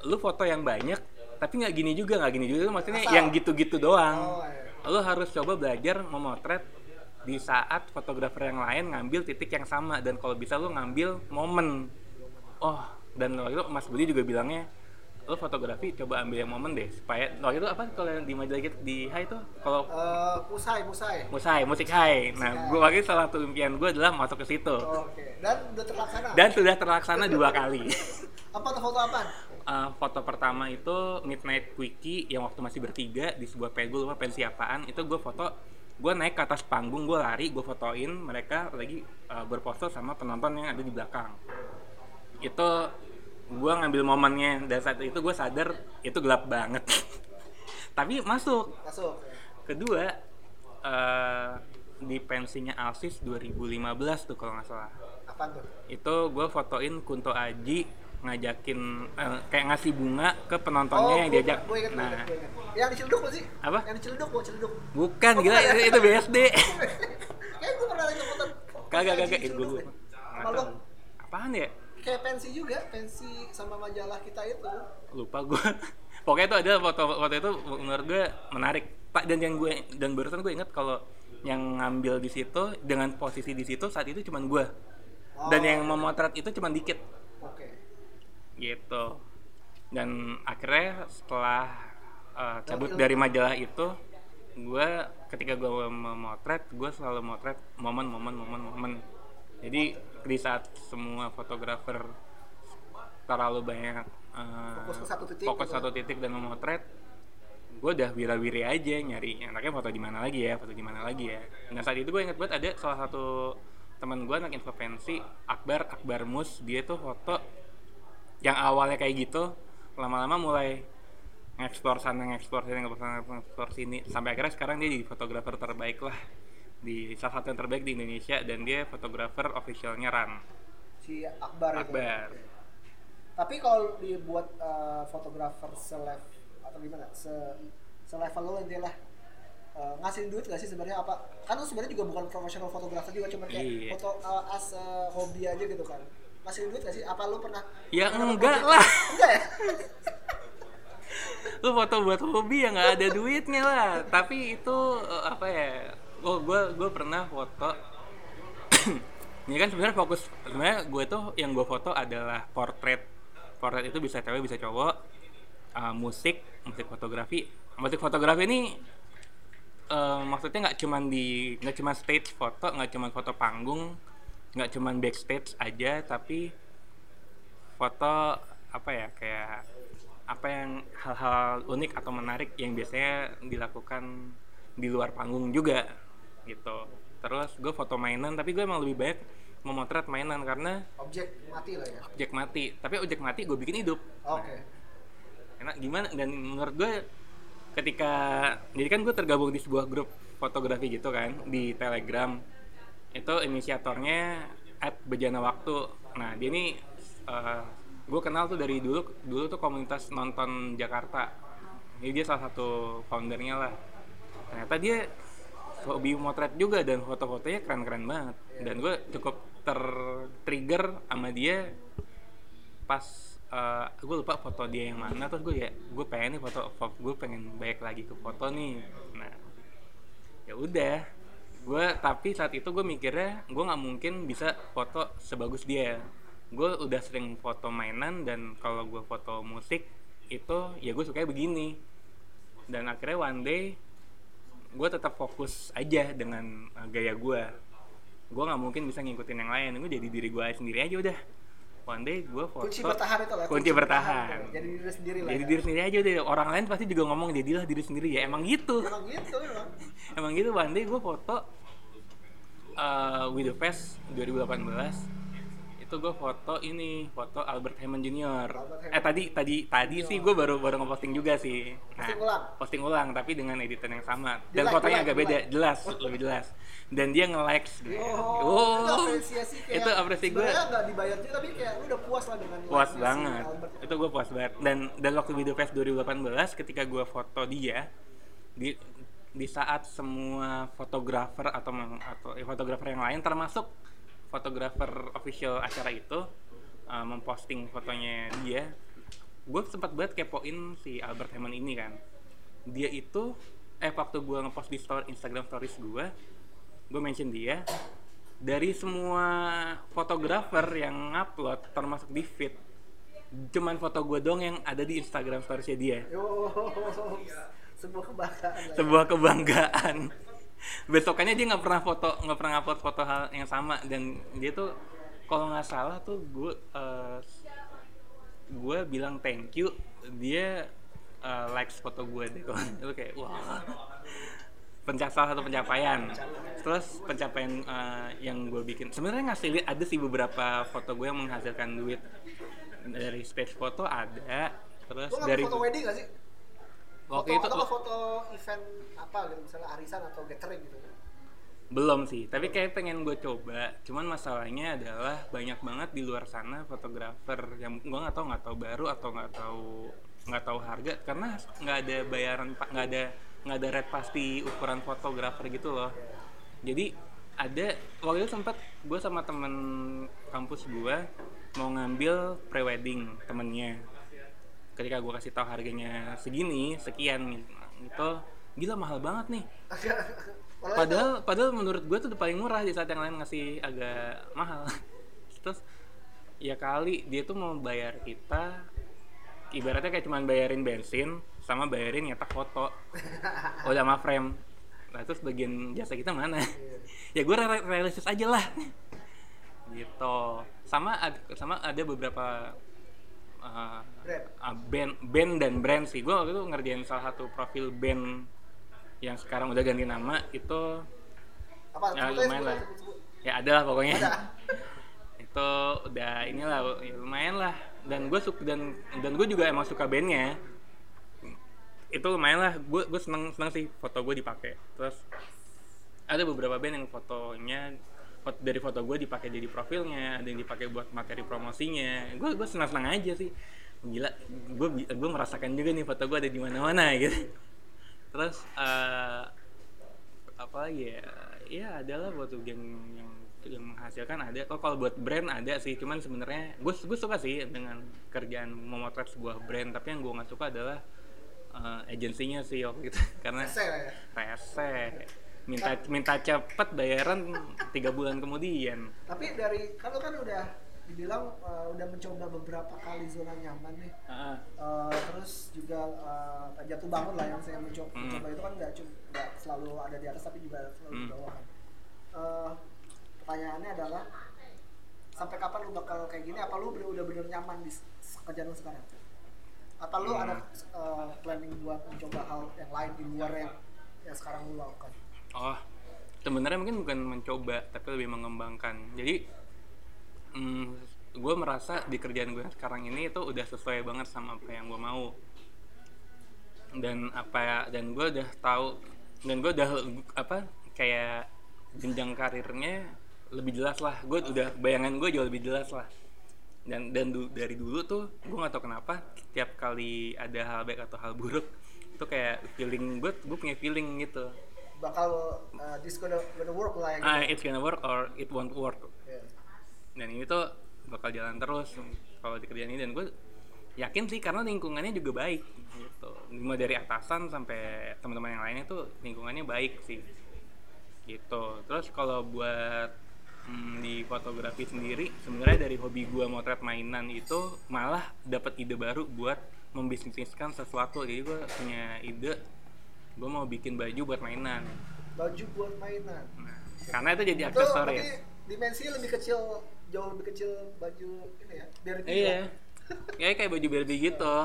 lu foto yang banyak tapi nggak gini juga nggak gini juga. Maksudnya Asal. yang gitu-gitu doang. Oh, iya. lu harus coba belajar memotret di saat fotografer yang lain ngambil titik yang sama dan kalau bisa lu ngambil momen. Oh dan waktu itu Mas Budi juga bilangnya lu fotografi coba ambil yang momen deh supaya waktu itu apa kalau yang di majalah gitu di Hai itu kalau Eh, musai, musai. musai musik Hai nah gue waktu itu salah satu impian gue adalah masuk ke situ Oke. Dan udah terlaksana. dan sudah terlaksana dua kali apa tuh foto apa? Eh, foto pertama itu Midnight Quickie yang waktu masih bertiga di sebuah pensi gue lupa pensi apaan itu gue foto gue naik ke atas panggung gue lari gue fotoin mereka lagi eh, berfoto sama penonton yang ada di belakang itu gue ngambil momennya dan saat itu gue sadar itu gelap banget tapi masuk Masuk. kedua eh, di pensinya Alsis 2015 tuh kalau nggak salah Apa tuh? itu gue fotoin Kunto Aji ngajakin eh, kayak ngasih bunga ke penontonnya yang gue- diajak Gue inget, gue nah inget, gue inget. Yang di Ciledug bukan sih? Apa? Yang di Ciledug, gue Ciledug. bukan Oh, gila ya? itu, itu BSD Kayak gue pernah lihat foto. kagak kagak itu gue apaan ya kayak pensi juga, pensi sama majalah kita itu. lupa gue pokoknya itu ada foto foto itu menurut gue menarik. Pak dan yang gue dan barusan gue inget kalau yang ngambil di situ dengan posisi di situ saat itu cuman gue dan Oh. yang memotret itu cuman dikit. Oke. gitu. Dan akhirnya setelah uh, cabut dari majalah itu gue ketika gue memotret gue selalu motret momen-momen momen-momen jadi di saat semua fotografer terlalu banyak uh, Fokus ke satu titik fokus gitu satu titik dan memotret gue udah wira-wiri aja nyari. Enaknya foto di mana lagi ya foto di mana lagi ya. Nah saat itu gue inget banget ada salah satu teman gue anak info pensi Akbar Akbar Mus dia tuh foto yang awalnya kayak gitu lama-lama mulai ngeksplor sana ngeksplor sini ngeksplor sana ngeksplor sini. Sampai akhirnya sekarang dia jadi fotografer terbaik lah di salah satu yang terbaik di Indonesia dan dia fotografer officialnya Ran Si Akbar, itu. Akbar Tapi kalau dibuat eh, fotografer selef atau gimana? Se selevel lo intinya lah. Eh, ngasihin duit gak sih sebenarnya apa? Kan lu sebenarnya juga bukan profesional fotografer juga cuma kayak Iya. foto eh, as eh, hobi aja gitu kan. Ngasihin duit gak sih? Apa lu pernah? Ya pernah enggak lah. Enggak ya? lu foto buat hobi ya nggak ada duitnya lah tapi itu apa ya oh gue gue pernah foto. Ini kan sebenarnya fokus sebenarnya gue tuh yang gue foto adalah portrait. Portrait itu bisa cewek bisa cowok. Eh, musik musik fotografi. Musik fotografi ini eh, maksudnya nggak cuman di nggak cuma stage foto nggak cuma foto panggung nggak cuma backstage aja tapi foto apa ya kayak apa yang hal-hal unik atau menarik yang biasanya dilakukan di luar panggung juga gitu. Terus gue foto mainan tapi gue emang lebih banyak memotret mainan karena Objek mati lah ya. objek mati. Tapi objek mati gue bikin hidup. Oke. enak gimana? Dan menurut gue ketika jadi kan gue tergabung di sebuah grup fotografi gitu kan di telegram. Itu inisiatornya at bejana waktu. Nah dia ini gue kenal tuh dari dulu dulu tuh komunitas nonton Jakarta. Jadi dia salah satu foundernya lah. Ternyata dia hobi motret juga dan foto-fotonya keren-keren banget. Dan gue cukup ter-trigger sama dia pas gue lupa foto dia yang mana terus gue ya gue pengen nih foto, gue pengen baik lagi ke foto nih. Nah ya udah. Gue tapi saat itu gue mikirnya gue nggak mungkin bisa foto sebagus dia. Gue udah sering foto mainan dan kalau gue foto musik itu ya gue sukanya begini. Dan akhirnya one day gue tetap fokus aja dengan uh, gaya gue gue nggak mungkin bisa ngikutin yang lain gue jadi diri gue sendiri aja udah one day gue foto Kunci bertahan itu lah. kunci bertahan Jadi diri sendiri lah. jadi ya. diri sendiri aja udah orang lain pasti juga ngomong jadilah diri sendiri ya emang gitu Emang gitu emang. emang gitu one day gue foto uh, with the Fest 2018 itu gue foto ini foto Albert Hammond Junior. Eh tadi tadi tadi sih gue baru baru ngeposting juga sih. Nah, Posting ulang? posting ulang tapi dengan editan yang sama. Dan fotonya agak beda jelas lebih jelas. Dan dia nge-likes Oh, itu apresiasi kayak itu apresiasi gue nggak dibayar juga tapi kayak lu udah puas lah dengan puas si banget. Albert. itu gue puas banget. Dan dan waktu video fest 2018 ketika gue foto dia di di saat semua fotografer atau atau eh, fotografer yang lain termasuk fotografer official acara itu uh, memposting fotonya dia gue sempat banget kepoin si Albert Hammond ini kan. Dia itu eh waktu gue ngepost di story, Instagram stories gue gue mention dia. Dari semua fotografer yang upload termasuk di feed cuman foto gue dong yang ada di Instagram storiesnya dia. Yo, sebuah kebanggaan. Sebuah kebanggaan besokannya dia nggak pernah foto nggak pernah upload foto hal yang sama. Dan dia tuh kalau nggak salah tuh gue eh, gue bilang thank you dia eh, likes foto gue deh. Kalau itu kayak wah pencap salah satu pencapaian. Terus pencapaian eh, yang gue bikin sebenarnya ngasih lihat ada sih beberapa foto gue yang menghasilkan duit. Dari stage foto ada terus dari foto wedding gak sih? Waktu foto, itu atau foto event apa gitu misalnya arisan atau gathering gitu belum sih tapi kayak pengen gue coba. Cuman masalahnya adalah banyak banget di luar sana fotografer yang gue nggak tahu nggak tahu baru atau nggak tahu nggak tahu harga. Karena nggak ada bayaran pak nggak ada nggak ada rate pasti ukuran fotografer gitu loh. Jadi ada waktu itu sempat gue sama temen kampus gue mau ngambil prewedding temennya ketika gue kasih tahu harganya segini sekian gitu. Gila mahal banget nih. Padahal padahal menurut gue tuh udah paling murah di saat yang lain ngasih agak mahal. Terus ya kali dia tuh mau bayar kita ibaratnya kayak cuman bayarin bensin sama bayarin nyetak foto. Udah sama frame. Nah terus bagian jasa kita mana? Ya gue realistis aja lah. Gitu. Sama sama ada beberapa uh, Brand. uh, band band dan brand sih. Gue waktu itu ngerjain salah satu profil band yang sekarang udah ganti nama itu apa? Ya, lumayan lah. ya ada lah pokoknya. Ada. itu udah inilah ya lumayan lah. Dan gue suka dan dan gue juga emang suka bandnya. Itu lumayan lah. Gue gue seneng seneng sih foto gue dipakai. Terus ada beberapa band yang fotonya foto, dari foto gue dipakai jadi profilnya ada yang dipakai buat materi promosinya. Gue gue senang senang aja sih. Gila gue gue merasakan juga nih foto gue ada di mana mana gitu. Terus eh apa ya? Ya adalah buat yang yang yang menghasilkan ada. Oh kalau buat brand ada sih cuman sebenarnya gue gue suka sih dengan kerjaan memotret sebuah brand. Tapi yang gue nggak suka adalah eh, agensinya sih waktu itu. Karena Rese ya. rese minta minta cepet bayaran tiga bulan kemudian tapi dari lu kan udah dibilang uh, udah mencoba beberapa kali zona nyaman nih Ah, Uh, terus juga uh, jatuh bangun lah yang saya mencoba, Hmm. mencoba itu kan nggak cuma selalu ada di atas tapi juga selalu di Hmm. bawah kan. Uh, pertanyaannya adalah sampai kapan lu bakal kayak gini? Apa lu udah bener nyaman di kerjaan lu sekarang? Apa lu Hmm. ada uh, planning buat mencoba hal yang lain di luar yang yang sekarang lu lakukan? Oh sebenarnya mungkin bukan mencoba tapi lebih mengembangkan. Jadi gue merasa di kerjaan gue sekarang ini itu udah sesuai banget sama apa yang gue mau. Dan apa ya dan gue udah tahu dan gue udah apa kayak jenjang karirnya lebih jelas lah. Gue udah bayangan gue jauh lebih jelas lah. Dan dan du- dari dulu tuh gue nggak tahu kenapa tiap kali ada hal baik atau hal buruk itu kayak feeling gue gue punya feeling gitu Bakal uh, this gonna, gonna work lah ya gitu. ah it's gonna work or it won't work. Yeah. dan ini tuh bakal jalan terus kalau di kerjaan ini. Dan gue yakin sih karena lingkungannya juga baik gitu. Mulai dari atasan sampai teman-teman yang lainnya tuh lingkungannya baik sih gitu. Terus kalau buat mm, di fotografi sendiri sebenarnya dari hobi gue motret mainan itu malah dapat ide baru buat membisniskan sesuatu. Jadi gue punya ide gue mau bikin baju buat mainan Baju buat mainan. nah, karena itu jadi aksesoris dimensinya lebih kecil, jauh lebih kecil baju ini ya. Biar Iya. Ya kayak baju Barbie gitu.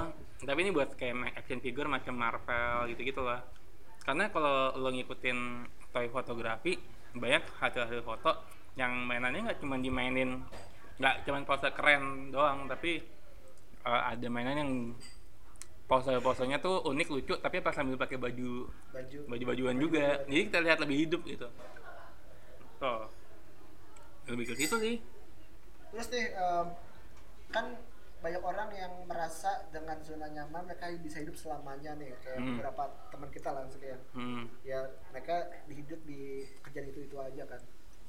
Tapi ini buat kayak action figure macam Marvel gitu-gitu lah. Karena kalau lo ngikutin toy fotografi, banyak hasil-hasil foto yang mainannya nggak cuma dimainin nggak cuma pose keren doang, tapi eh, ada mainan yang pose-posenya tuh unik lucu tapi pas sambil pakai baju baju. baju-bajuan juga. Jadi kita lihat lebih hidup gitu. Tuh. Lebih ke situ sih. Terus nih em, kan banyak orang yang merasa dengan zona nyaman mereka bisa hidup selamanya nih kayak Hmm. beberapa teman kita lah misalnya Hmm. ya di kerjaan itu itu aja kan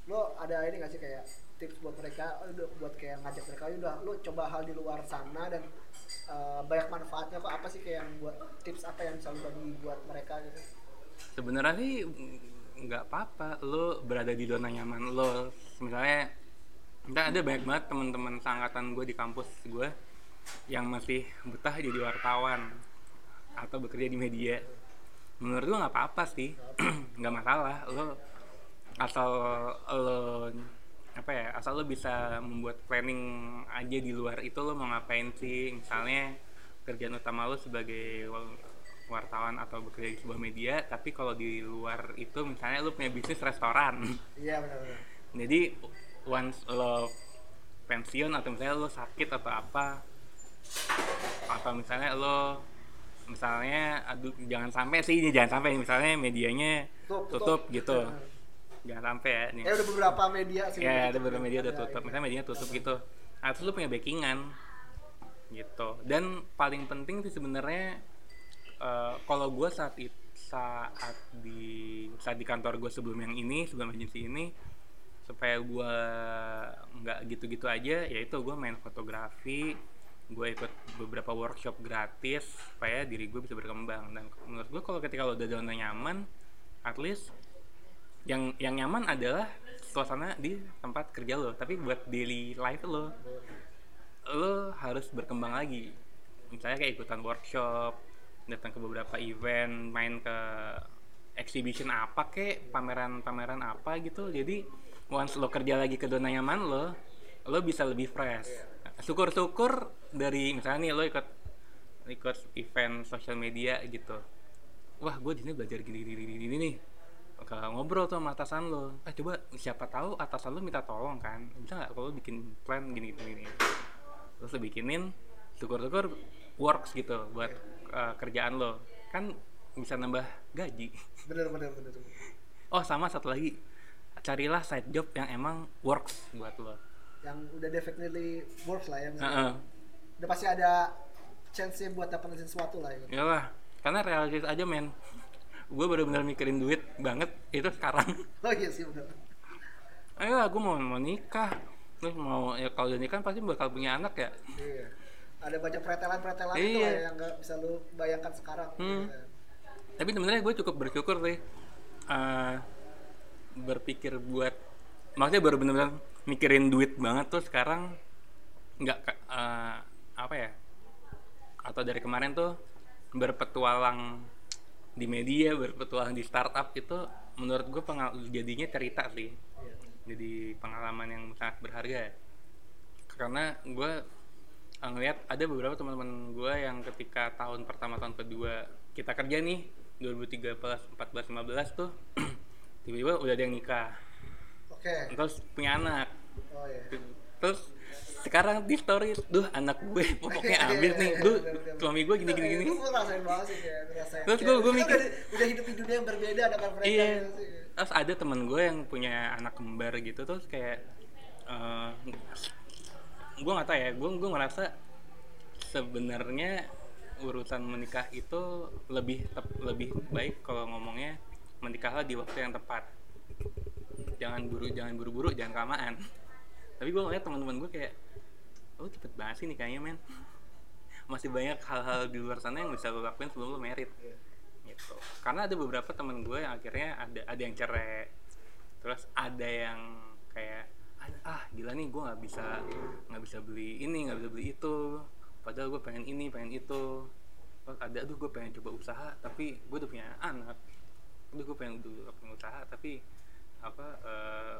lo ada ini gak sih kayak tips buat mereka buat kayak ngajak mereka "Ya udah lo coba hal di luar sana dan eh, banyak manfaatnya kok apa sih kayak yang buat tips apa yang lo bagi buat mereka gitu? Sebenarnya sih mm, nggak apa-apa lo berada di zona nyaman lo. Misalnya entah ada banyak banget teman-teman seangkatan gue di kampus gue yang masih betah jadi wartawan atau bekerja di media. Menurut gue nggak apa-apa sih nggak masalah lo asal lo apa ya asal lo bisa membuat planning aja di luar itu lo mau ngapain sih? Misalnya kerjaan utama lo sebagai wa- wartawan atau bekerja di sebuah media tapi kalau di luar itu misalnya lo punya bisnis restoran. Iya benar-benar jadi once lo pensiun atau misalnya lo sakit atau apa atau misalnya lo misalnya aduh jangan sampai sih jangan sampai misalnya medianya Tutup, tutup, tutup. gitu jangan sampai ya nih ya udah beberapa media sih. Ya ada beberapa media udah Ya, tutup. Ya. misalnya medianya tutup gitu. Nah, terus lu punya backingan. Gitu. Dan paling penting sih sebenarnya eh, kalau gue saat it, saat di saat di kantor gue sebelum yang ini sebelum agensi ini supaya gue nggak gitu-gitu aja yaitu gue main fotografi gue ikut beberapa workshop gratis supaya diri gue bisa berkembang. Dan menurut gue kalau ketika lo udah zona nyaman at least yang yang nyaman adalah suasana di tempat kerja lo tapi buat daily life lo lo harus berkembang lagi. Misalnya kayak ikutan workshop datang ke beberapa event main ke exhibition apa kek pameran-pameran apa gitu. Jadi once lo kerja lagi ke zona nyaman lo lo bisa lebih fresh. Syukur-syukur dari misalnya nih lo ikut ikut event sosial media gitu. Wah gue di sini belajar gini gini gini, gini nih Ke ngobrol tuh sama atasan lo. Eh coba siapa tahu atasan lo minta tolong kan. Bisa nggak kalau bikin plan gini gini gini? Terus lo bikinin syukur-syukur works gitu buat uh, kerjaan lo. Kan bisa nambah gaji. Bener bener bener. Oh sama satu lagi. Carilah side job yang emang works buat lo. Yang udah definitely works lah ya Heeh. udah pasti ada chance buat dapetin sesuatu lah ya. Iyalah, karena realistis aja men gue bener-bener mikirin duit banget itu sekarang oh iya sih bener ayo aku mau mau nikah terus mau ya kalau udah nikah pasti bakal punya anak ya iya ada banyak pretelan-pretelan itu Iya. lah ya yang nggak bisa lu bayangkan sekarang Hmm. Iya. tapi sebenarnya gue cukup bersyukur sih Eh, berpikir buat maksudnya baru bener-bener mikirin duit banget tuh sekarang nggak eh, apa ya atau dari kemarin tuh berpetualang di media berpetualang di startup itu menurut gue pengal- jadinya cerita sih. Jadi pengalaman yang sangat berharga. Karena gue ngeliat ada beberapa teman-teman gue yang ketika tahun pertama tahun kedua kita kerja nih 2013 14 15 tuh tiba-tiba udah ada yang nikah. Oke. Terus punya anak. Oh iya. Terus sekarang di story duh anak gue pokoknya abis nih. duh suami gue gini gini gini. Itu gue ngerasain banget sih kayak ngerasain. Terus gua kita mikir- udah, hidup di dunia yang berbeda dengan mereka iya. gitu terus ada temen gue yang punya anak kembar gitu terus kayak eh gue nggak tahu ya gue gue ngerasa sebenarnya urusan menikah itu lebih tep- lebih baik kalau ngomongnya menikahlah di waktu yang tepat. Jangan buru jangan buru-buru jangan kelamaan. Tapi gue ngeliat teman-teman gue kayak oh cepet banget sih nikahnya men. Masih banyak hal-hal di luar sana yang bisa lo lakuin sebelum lo merit. Gitu. Karena ada beberapa temen gue yang akhirnya ada ada yang cerai. Terus ada yang kayak ah gila nih gue nggak bisa nggak bisa beli ini nggak bisa beli itu. Padahal gue pengen ini pengen itu. Terus ada aduh gue pengen coba usaha tapi gue udah punya anak. Aduh gue pengen pengen usaha tapi apa eh,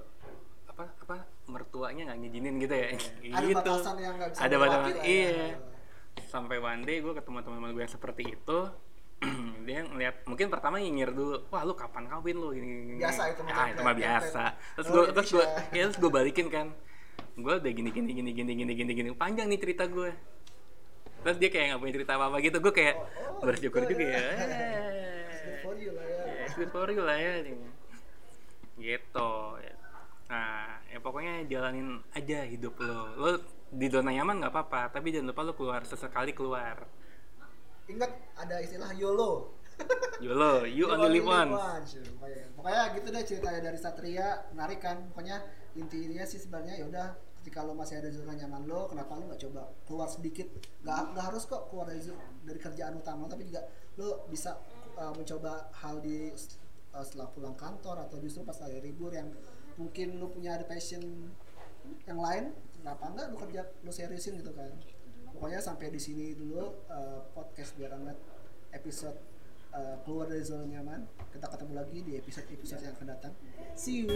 apa apa mertuanya nggak ngizinin gitu ya Ada gitu batasan yang nggak bisa ada batasan ya. iya sampai one day gue ketemu teman-teman gue yang seperti itu dia ngeliat mungkin pertama nyinyir dulu wah lu kapan kawin lu gini gini, gini." Biasa itu mah ah, itu mah biasa template. terus Oh, gue ini terus gue bisa. ya terus gue balikin kan gue udah gini gini gini gini gini gini gini panjang nih cerita gue terus dia kayak nggak punya cerita apa apa gitu gue kayak Oh, oh, bersyukur gitu juga ya. ya It's good for you lah ya. ya it's good for you lah ya gitu nah ya pokoknya jalanin aja hidup lo lo di zona nyaman nggak apa-apa tapi jangan lupa lo keluar sesekali keluar Ingat ada istilah YOLO. YOLO, you only live once. once. Pokoknya, gitu deh ceritanya dari Satria, menarik kan. Pokoknya intinya sih sebenarnya ya udah ketika lo masih ada zona nyaman lo, kenapa lo nggak coba keluar sedikit? Gak, nggak harus kok keluar dari dari kerjaan utama, tapi juga lo bisa uh, mencoba hal di uh, setelah pulang kantor atau justru pas lagi libur yang mungkin lo punya ada passion yang lain, kenapa enggak lo kerja lo seriusin gitu kan? Pokoknya sampai di sini dulu uh, podcast biar amat episode uh, keluar dari zona nyaman. Kita ketemu lagi di episode-episode yang akan datang. See you.